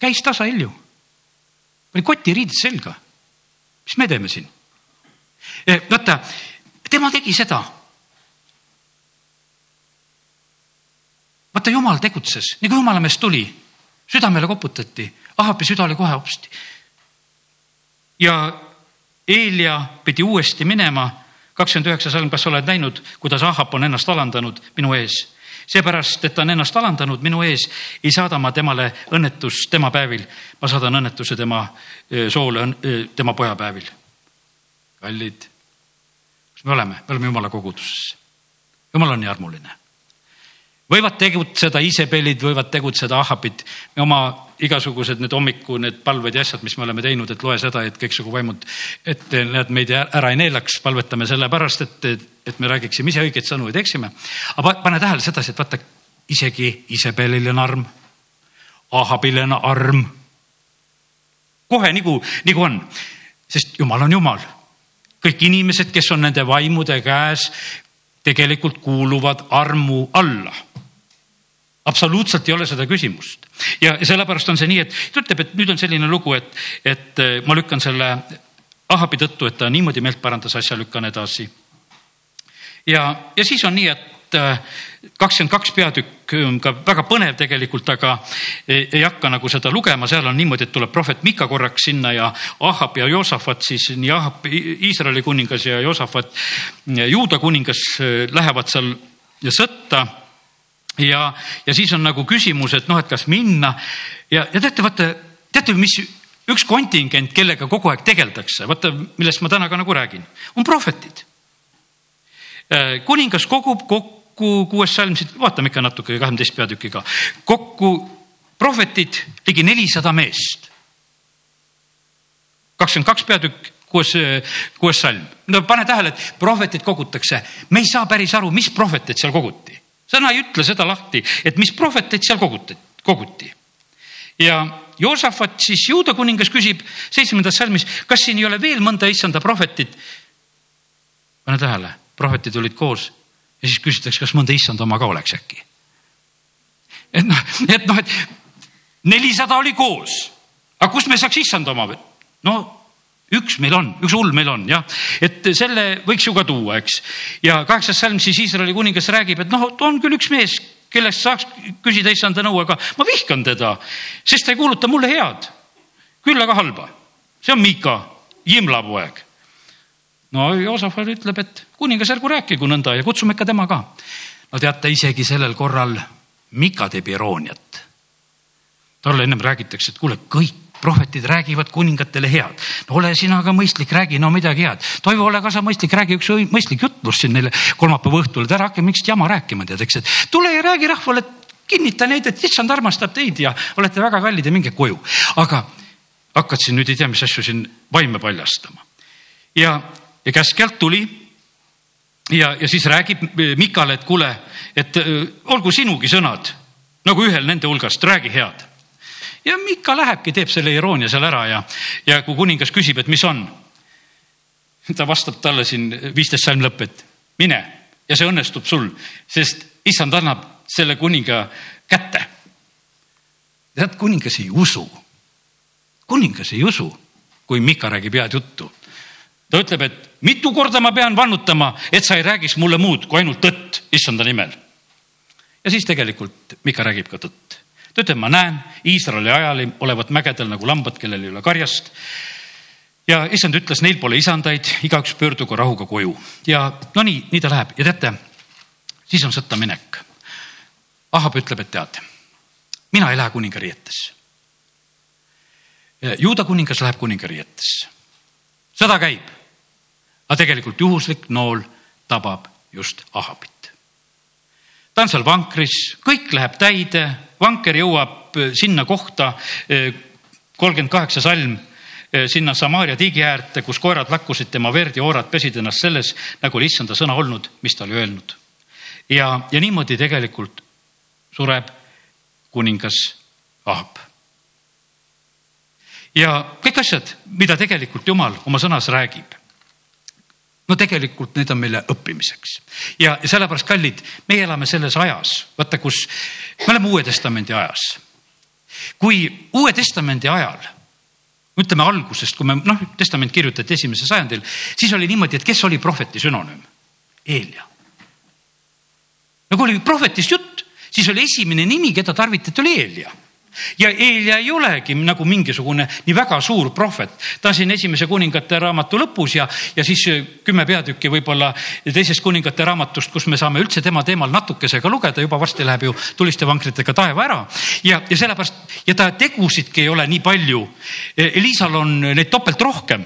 käis tasa Helju. pani kotiriided selga. mis me teeme siin? Eh, vaata, tema tegi seda. vaata, jumal tegutses, nii kui jumala mees tuli, südamele koputati, Ahabi süda oli kohe hopsti. ja Eelia pidi uuesti minema, kakskümmend üheksa salm, kas sa oled näinud, kuidas Ahab on ennast alandanud minu ees seepärast, et ta on ennast alandanud minu ees, ei saada ma temale õnnetust tema päevil. ma saadan õnnetuse tema soole, tema poja päevil. kallid, kus me oleme? me oleme jumala koguduses. jumal on nii armuline võivad tegutseda Iisabelid, võivad tegutseda Ahabid. me oma igasugused need hommiku need palved ja asjad, mis me oleme teinud, et loe seda, et kõiksugu vaimud, et nad meid ära ei neelaks, palvetame sellepärast, et, et me räägiksime ise õigeid sõnu ja teeksime. aga pane tähele sedasi, et vaata isegi Iisabelil on arm, Ahabil on arm. kohe nagu, nagu on, sest Jumal on Jumal. kõik inimesed, kes on nende vaimude käes, tegelikult kuuluvad armu alla absoluutselt ei ole seda küsimust. Ja sellepärast on see nii, et ta ütleb, et nüüd on selline lugu, et, et äh, ma lükkan selle Ahabi tõttu, et ta niimoodi meelt parandas, asja lükkan edasi. ja, ja siis on nii, et äh, kakskümmend kaks peatükk on ka väga põnev tegelikult, aga ei, ei hakka nagu seda lugema, seal on niimoodi, et tuleb prohvet Mika korraks sinna ja Ahab ja Joosafat siis nii Ahab, Iisraeli kuningas ja Joosafat, Juuda kuningas äh, lähevad seal sõtta ja, ja siis on nagu küsimus, et noh, et kas minna ja, ja teate, vaata, teate, mis üks kontingent, kellega kogu aeg tegeldakse, vaata, millest ma täna ka nagu räägin, on prohvetid. Äh, kuningas kogub kokku kuues salm, siit vaatame ikka natuke kahekümne teist peatükiga, kokku prohvetid ligi nelisada meest. kakskümmend kaks peatükk, kuues, kuues salm. no pane tähele, et prohvetid kogutakse, me ei saa päris aru, mis prohveteid seal koguti. Sõna ei ütle seda lahti, et mis prohveteid seal koguti, koguti. ja Joosafat siis juuda kuningas küsib seitsmendas salmis, kas siin ei ole veel mõnda issanda prohvetit. pane tähele, prohvetid olid koos ja siis küsitakse, kas mõnda issand oma ka oleks äkki. et noh, et noh, et nelisada oli koos, aga kust me saaks issand oma? no üks meil on, üks hull meil on jah, et selle võiks ju ka tuua, eks. ja kaheksas salm siis Iisraeli kuningas räägib, et noh, on küll üks mees kellest saaks küsida issanda nõu, aga ma vihkan teda, sest ta ei kuuluta mulle head, küll aga halba. see on Miika, Jimla poeg. no Joosafat ütleb, et kuningas, ärgu rääkigu nõnda ja kutsume ikka tema ka. no teate, isegi sellel korral Mika teeb irooniat. talle ennem räägitakse, et kuule, kõik prohvetid räägivad kuningatele head. no ole sina ka mõistlik, räägi no midagi head. Toivo, ole ka sa mõistlik, räägi üks mõistlik jutlus siin neile kolmapäeva õhtul, et ära hakka mingit jama rääkima, tead, eks, et tule ja räägi rahvale, kinnita neid, et issand armastab teid ja olete väga kallid ja minge koju. aga hakkad siin nüüd ei tea, mis asju siin vaime paljastama. ja, ja käskjalt tuli ja, ja siis räägib Mikale, et kuule, et öö, olgu sinugi sõnad nagu ühel nende hulgast, räägi head ja Mika lähebki, teeb selle iroonia seal ära ja, ja kui kuningas küsib, et mis on, ta vastab talle siin viisteist salm lõpp, et mine ja see õnnestub sul, sest issand annab selle kuninga kätte. tead, kuningas ei usu. kuningas ei usu, kui Mika räägib head juttu. ta ütleb, et mitu korda ma pean vannutama, et sa ei räägiks mulle muud kui ainult tõtt issanda nimel. ja siis tegelikult Mika räägib ka tõtt ta ütleb, ma näen Iisraeli ajal olevat mägedel nagu lambad, kellel ei ole karjast. ja issand ütles, neil pole isandaid, igaüks pöördugu rahuga koju ja no nii, nii ta läheb ja teate, siis on sõtta minek. Ahab ütleb, et tead, mina ei lähe kuninga riietesse. juuda kuningas läheb kuninga riietesse. sõda käib, aga tegelikult juhuslik nool tabab just Ahabit. ta on seal vankris, kõik läheb täide vanker jõuab äh, sinna kohta, äh, kolmkümmend kaheksa salm, äh, sinna Samaaria tiigi äärde, kus koerad lakkusid tema verd ja oorad pesid ennast selles, nagu oli issanda sõna olnud, mis ta oli öelnud. ja, ja niimoodi tegelikult sureb kuningas Ahab. ja kõik asjad, mida tegelikult Jumal oma sõnas räägib no tegelikult need on meile õppimiseks ja sellepärast, kallid, meie elame selles ajas, vaata, kus me oleme Uue Testamendi ajas. kui Uue Testamendi ajal, ütleme algusest, kui me noh, testament kirjutati esimesel sajandil, siis oli niimoodi, et kes oli prohveti sünonüüm? Eelia. no kui oli prohvetist jutt, siis oli esimene nimi, keda tarvitati, oli Eelia ja Eelia ei olegi nagu mingisugune nii väga suur prohvet. ta on siin esimese kuningate raamatu lõpus ja, ja siis kümme peatükki võib-olla teisest kuningate raamatust, kus me saame üldse tema teemal natukese ka lugeda, juba varsti läheb ju tuliste vankritega taeva ära. ja, ja sellepärast ja ta tegusidki ei ole nii palju. Elisal on neid topelt rohkem,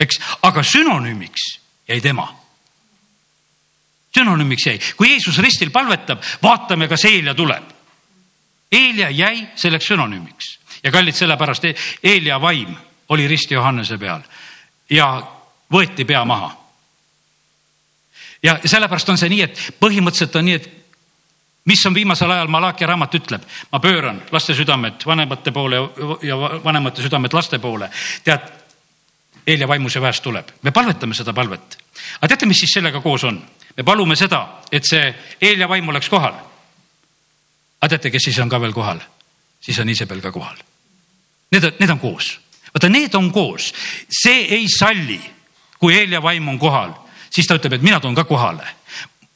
eks, aga sünonüümiks jäi tema sünonüümiks jäi, kui Jeesus ristil palvetab, vaatame, kas Eelia tuleb Eelia jäi selleks sünonüümiks ja kallid, sellepärast e-, Eelia vaim oli risti Johannese peal ja võeti pea maha. ja sellepärast on see nii, et põhimõtteliselt on nii, et mis on viimasel ajal Malachi raamat ütleb, ma pööran laste südamed vanemate poole ja vanemate südamed laste poole. tead, Eelia vaimus ja väest tuleb, me palvetame seda palvet. aga teate, mis siis sellega koos on? me palume seda, et see Eelia vaim oleks kohal aga teate, kes siis on ka veel kohal? siis on Iisabel ka kohal. Need on, need on koos, vaata, need on koos, see ei salli, kui Eelia vaim on kohal, siis ta ütleb, et mina toon ka kohale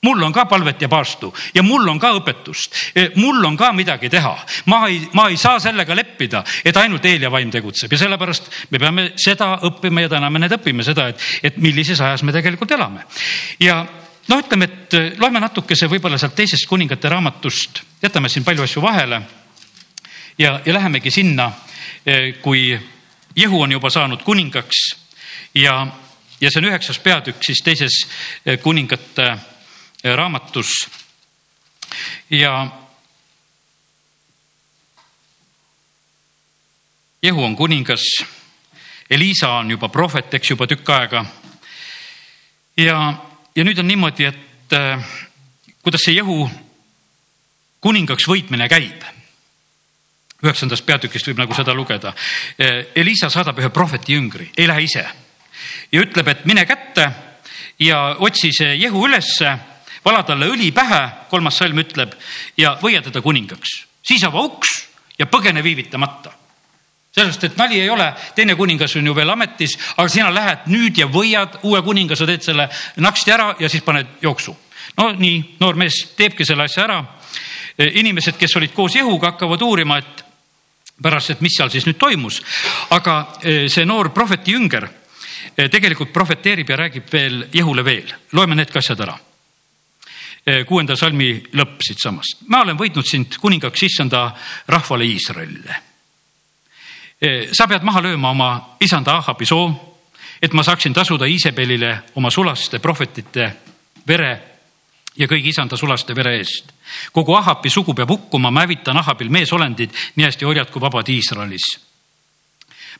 mul on ka palvet ja paastu ja mul on ka õpetust, e, mul on ka midagi teha. ma ei, ma ei saa sellega leppida, et ainult Eelia vaim tegutseb ja sellepärast me peame seda õppima ja täna me nüüd õpime seda, et, et millises ajas me tegelikult elame. ja noh, ütleme, et äh, loeme natukese võib-olla sealt teisest kuningate raamatust, jätame siin palju asju vahele. ja, ja lähemegi sinna, äh, kui Jehu on juba saanud kuningaks ja, ja see on üheksas peatükk siis teises äh, kuningate raamatus. ja Jehu on kuningas. Elisa on juba prohvet, eks juba tükk aega. ja, ja nüüd on niimoodi, et äh, kuidas see Jehu kuningaks võitmine käib. üheksandast peatükist võib nagu seda lugeda. Elisa saadab ühe prohveti jüngri, ei lähe ise ja ütleb, et mine kätte ja otsi see Jehu ülesse, vala talle õli pähe, kolmas salm ütleb ja võia teda kuningaks, siis ava uks ja põgene viivitamata sellest, et nali ei ole, teine kuningas on ju veel ametis, aga sina lähed nüüd ja võiad uue kuninga, sa teed selle naksti ära ja siis paned jooksu. no nii, noor mees teebki selle asja ära. inimesed, kes olid koos Jehuga, hakkavad uurima, et pärast, et mis seal siis nüüd toimus. aga eh, see noor prohveti jünger eh, tegelikult prohveteerib ja räägib veel Jehule veel, loeme need ka asjad ära kuuenda salmi lõpp siitsamast. ma olen võitnud sind kuningaks issanda rahvale Iisraelile sa pead maha lööma oma isanda Ahabi soo, et ma saaksin tasuda Iisabelile oma sulaste prohvetite vere ja kõigi isanda sulaste vere eest. kogu Ahabi sugu peab hukkuma, ma hävitan Ahabil meesolendid, nii hästi orjad kui vabad Iisraelis.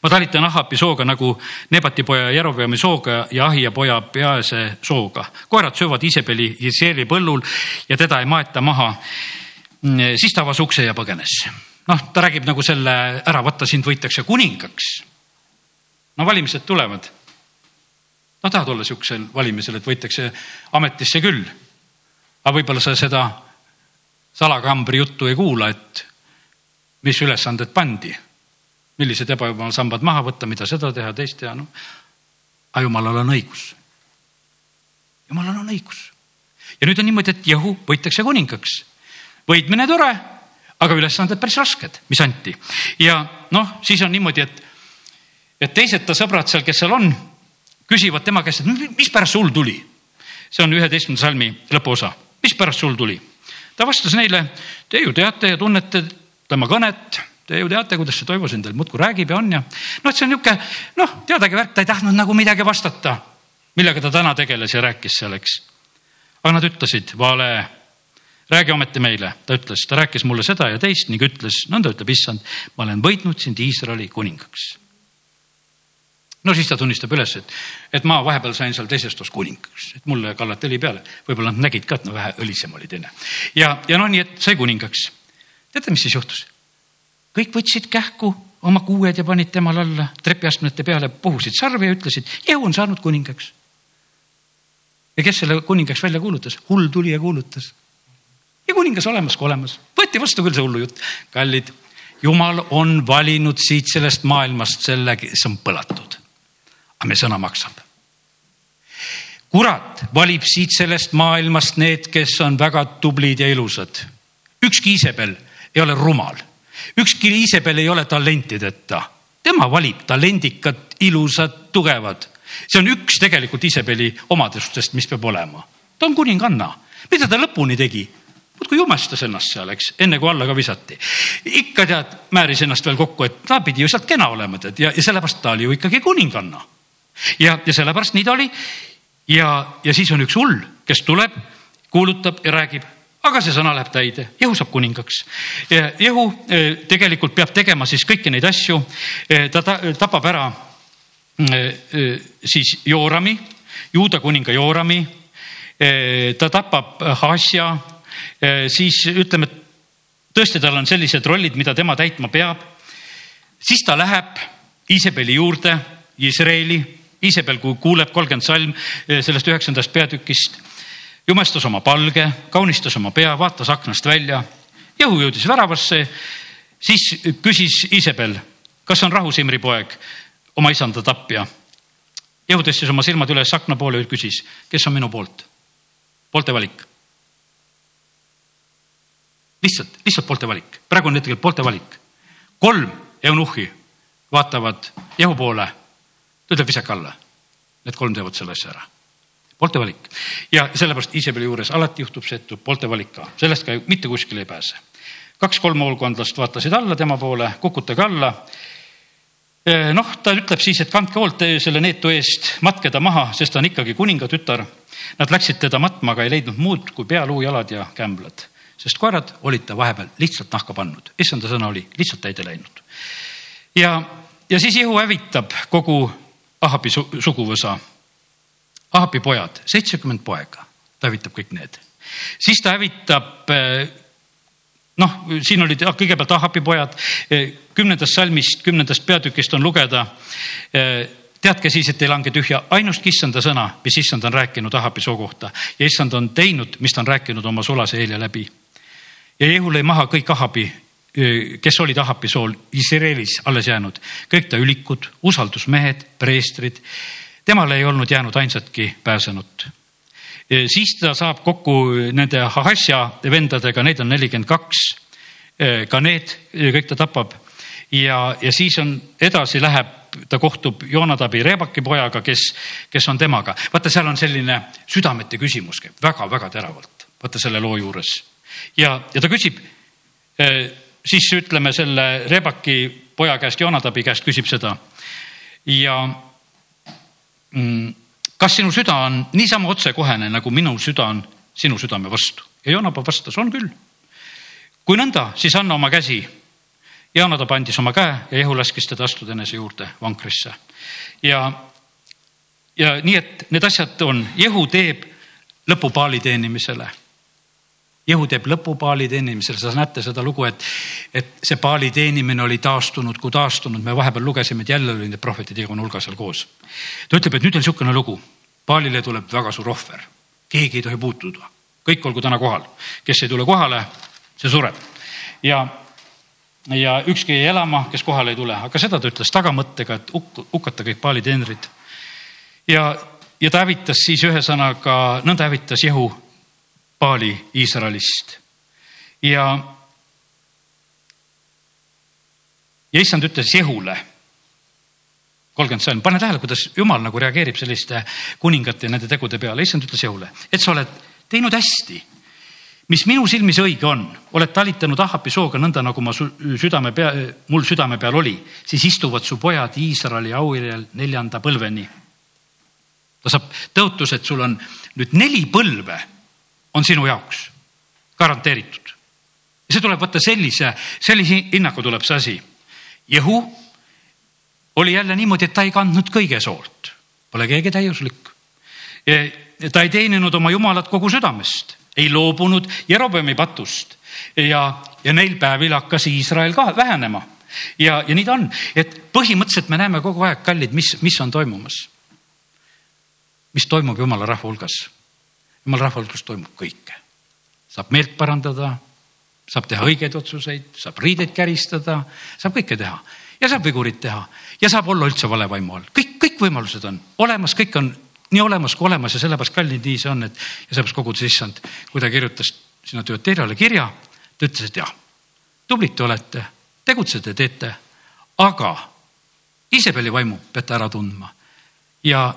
ma talitan Ahabi sooga nagu Nebati poja Jerobeami sooga ja Ahia poja Peaese sooga. koerad söövad Iisabeli Jeseeli põllul ja teda ei maeta maha. Mm, siis ta avas ukse ja põgenes noh, ta räägib nagu selle ära, vaata sind võitakse kuningaks. no valimised tulevad. no tahad olla sihukesel valimisel, et võitakse ametisse küll. aga võib-olla sa seda salakambri juttu ei kuula, et mis ülesanded pandi, millised ebajumala sambad maha võtta, mida seda teha, teist teha, noh. aga jumalal on õigus. jumalal on õigus. ja nüüd on niimoodi, et Jehu võitakse kuningaks. võitmine tore aga ülesanded päris rasked, mis anti. ja noh, siis on niimoodi, et, et teised ta sõbrad seal, kes seal on, küsivad tema käest, et mis pärast sul tuli. see on üheteistkümnenda salmi lõpuosa, mis pärast sul tuli? ta vastas neile, te ju teate ja tunnete tema kõnet, te ju teate, kuidas see toimus, endal muudkui räägib ja on ja noh, et see on niisugune noh, teadagi värk, ta ei tahtnud nagu midagi vastata, millega ta täna tegeles ja rääkis seal, eks. aga nad ütlesid, vale räägi ometi meile, ta ütles, ta rääkis mulle seda ja teist ning ütles, nõnda ütleb issand, ma olen võitnud sind Iisraeli kuningaks. no siis ta tunnistab üles, et, et ma vahepeal sain seal teises toas kuningaks, et mulle kallati õli peale, võib-olla nad nägid ka, et no vähe õlisem oli teine. ja, ja no nii, et sai kuningaks. teate, mis siis juhtus? kõik võtsid kähku oma kuued ja panid temale alla trepiastmete peale, puhusid sarvi ja ütlesid, Jehu on saanud kuningaks. ja kes selle kuningaks välja kuulutas? hull tuli ja kuulutas ja kuningas olemas kui olemas. võeti vastu küll see hullujutt. kallid, jumal on valinud siit sellest maailmast selle, kes on põlatud. aga meie sõna maksab. kurat valib siit sellest maailmast need, kes on väga tublid ja ilusad. ükski Iisabel ei ole rumal, ükski Iisabel ei ole talentideta. tema valib talendikad, ilusad, tugevad. see on üks tegelikult Iisabeli omadustest, mis peab olema. ta on kuninganna, mida ta lõpuni tegi muudkui jumestas ennast seal, eks, enne kui alla ka visati. ikka tead, määris ennast veel kokku, et ta pidi ju sealt kena olema, tead, ja, ja sellepärast ta oli ju ikkagi kuninganna. ja, ja sellepärast nii ta oli. ja, ja siis on üks hull, kes tuleb, kuulutab ja räägib, aga see sõna läheb täide, Jehu saab kuningaks. Jehu eh, tegelikult peab tegema siis kõiki neid asju. Eh, ta tapab ära eh, siis Joorami, juuda kuninga Joorami. ta tapab Haasja siis ütleme, tõesti, tal on sellised rollid, mida tema täitma peab. siis ta läheb Iisabeli juurde, Iisraeli, Iisabel, kui kuuleb kolmkümmend salm eh, sellest üheksandast peatükist, jumestas oma palge, kaunistas oma pea, vaatas aknast välja. Jehu jõudis väravasse, siis küsis Iisabel, kas on rahu, Simri poeg, oma isanda tapja. Jehu tõstis oma silmad üles akna poole ja küsis, kes on minu poolt? poolte valik lihtsalt, lihtsalt poolte valik, praegu on hetkel poolte valik. kolm eunuhhi vaatavad Jehu poole, ta ütleb visake alla. Need kolm teevad selle asja ära. poolte valik ja sellepärast Iisabeli juures alati juhtub see, et tuleb poolte valik ka, sellest ka mitte kuskile ei pääse. kaks-kolm hoolkondlast vaatasid alla tema poole, kukutage alla eh, noh, ta ütleb siis, et kandke hoolt selle neetu eest, matke ta maha, sest ta on ikkagi kuningatütar. Nad läksid teda matma, aga ei leidnud muud kui pealuu, jalad ja kämblad sest koerad olid ta vahepeal lihtsalt nahka pannud, issanda sõna oli lihtsalt täide läinud. ja, ja siis Jehu hävitab kogu Ahabi su suguvõsa. Ahabi pojad, seitsekümmend poega, ta hävitab kõik need. siis ta hävitab noh, siin olid kõigepealt Ahabi pojad, kümnendast salmist, kümnendast peatükist on lugeda. teadke siis, et ei lange tühja ainustki issanda sõna, mis issand on rääkinud Ahabi soo kohta ja issand on teinud, mis ta on rääkinud oma sulase Eelia läbi. Ja Jehu lõi maha kõik Ahabi, kes olid Ahabi sool Iisraelis alles jäänud, kõik ta ülikud, usaldusmehed, preestrid. temale ei olnud jäänud ainsatki pääsenut siis ta saab kokku nende Hahasja vendadega, neid on nelikümmend kaks. ka need kõik ta tapab ja, ja siis on edasi läheb, ta kohtub Joonatabi Rebaki pojaga, kes, kes on temaga. vaata, seal on selline südamete küsimus käib väga-väga teravalt, vaata selle loo juures. Ja, ja ta küsib siis ütleme selle Rebaki poja käest, Joonatabi käest küsib seda ja mm, kas sinu süda on niisama otsekohene, nagu minu süda on sinu südame vastu? ja Joonapap vastas, on küll. kui nõnda, siis anna oma käsi. Joonadab andis oma käe ja Jehu laskis teda astuda enese juurde vankrisse. ja, ja nii, et need asjad on, Jehu teeb lõpu paali teenimisele Jehu teeb lõpu paali teenimisel, sa näete seda lugu, et, et see paali teenimine oli taastunud kui taastunud, me vahepeal lugesime, et jälle oli need prohvetid Jehova nurga seal koos. ta ütleb, et nüüd on niisugune lugu, paalile tuleb väga suur ohver, keegi ei tohi puutuda, kõik olgu täna kohal, kes ei tule kohale, see sureb. Ja ja ükski ei elama, kes kohale ei tule, aga seda ta ütles tagamõttega, et hukk, hukata kõik paali teenrid. ja, ja ta hävitas siis ühesõnaga, nõnda hävitas Jehu paali Iisraelist. Ja, ja issand ütles Jehule, kolmkümmend sajand, pane tähele, kuidas jumal nagu reageerib selliste kuningate ja nende tegude peale, issand ütles Jehule, et sa oled teinud hästi. Mis minu silmis õige on, oled talitanud Ahapi sooga nõnda, nagu ma südame pea, mul südame peal oli, siis istuvad su pojad Iisraeli auhiljal neljanda põlveni. ta saab tõotus, et sul on nüüd neli põlve on sinu jaoks garanteeritud. see tuleb võtta sellise, sellise hinnaga tuleb see asi. Jehu oli jälle niimoodi, et ta ei kandnud kõige soolt, pole keegi täiuslik. ta ei teeninud oma jumalat kogu südamest, ei loobunud Jerobeami patust ja, ja neil päevil hakkas Iisrael ka vähenema ja, ja nii ta on, et põhimõtteliselt me näeme kogu aeg, kallid, mis, mis on toimumas. mis toimub jumala rahva hulgas jumala rahva hulgas toimub kõike. saab meelt parandada, saab teha õigeid otsuseid, saab riideid käristada, saab kõike teha ja saab vigurit teha ja saab olla üldse vale vaimu all. kõik, kõik võimalused on olemas, kõik on nii olemas kui olemas ja sellepärast kallid nii see on, et ja sellepärast kogudus issand, kui ta kirjutas sinna Tööteeriale kirja, ta ütles, et jah, tublid te olete, tegutsete, teete, aga Iisabeli vaimu peate ära tundma ja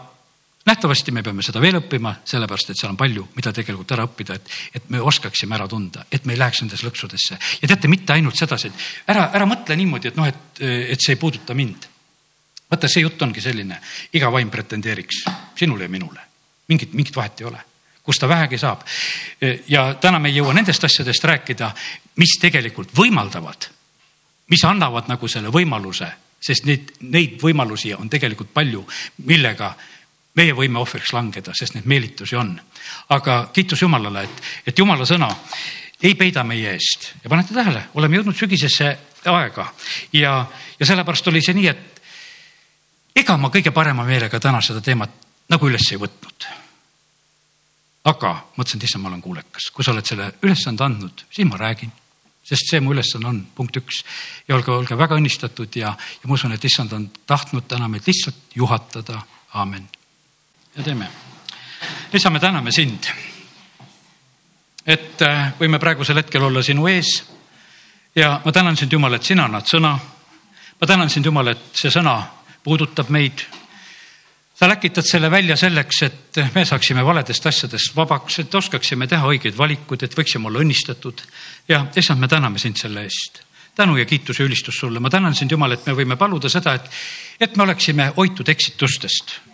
nähtavasti me peame seda veel õppima, sellepärast et seal on palju, mida tegelikult ära õppida, et, et me oskaksime ära tunda, et me ei läheks nendesse lõksudesse. ja teate, mitte ainult sedasi, et ära, ära mõtle niimoodi, et noh, et, et see ei puuduta mind. vaata, see jutt ongi selline, iga vaim pretendeeriks sinule ja minule, mingit, mingit vahet ei ole kus ta vähegi saab. ja täna me ei jõua nendest asjadest rääkida, mis tegelikult võimaldavad, mis annavad nagu selle võimaluse, sest neid, neid võimalusi on tegelikult palju, millega meie võime ohvriks langeda, sest neid meelitusi on. aga kiitus Jumalale, et, et Jumala sõna ei peida meie eest ja panete tähele, oleme jõudnud sügisesse aega ja, ja sellepärast oli see nii, et ega ma kõige parema meelega täna seda teemat nagu üles ei võtnud. aga mõtlesin, et issand, ma olen kuulekas, kui sa oled selle ülesande andnud, siis ma räägin sest see mu ülesanne on, punkt üks. ja olge, olge väga õnnistatud ja, ja ma usun, et issand on tahtnud täna meid lihtsalt juhatada, aamen ja teeme. isa, me täname sind, et äh, võime praegusel hetkel olla sinu ees. ja ma tänan sind, Jumal, et sina annad sõna. ma tänan sind, Jumal, et see sõna puudutab meid. sa läkitad selle välja selleks, et me saaksime valedest asjadest vabaks, et oskaksime teha õigeid valikuid, et võiksime olla õnnistatud. ja issand, me täname sind selle eest tänu ja kiitus ja ülistus sulle. ma tänan sind, Jumal, et me võime paluda seda, et, et me oleksime hoitud eksitustest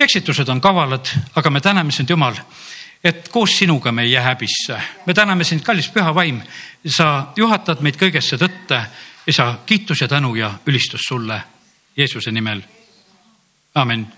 eksitused on kavalad, aga me täname sind, Jumal, et koos sinuga me ei jää häbisse. me täname sind, kallis püha vaim, sa juhatad meid kõigesse tõtte isa, kiitus ja tänu ja ülistus sulle Jeesuse nimel. amin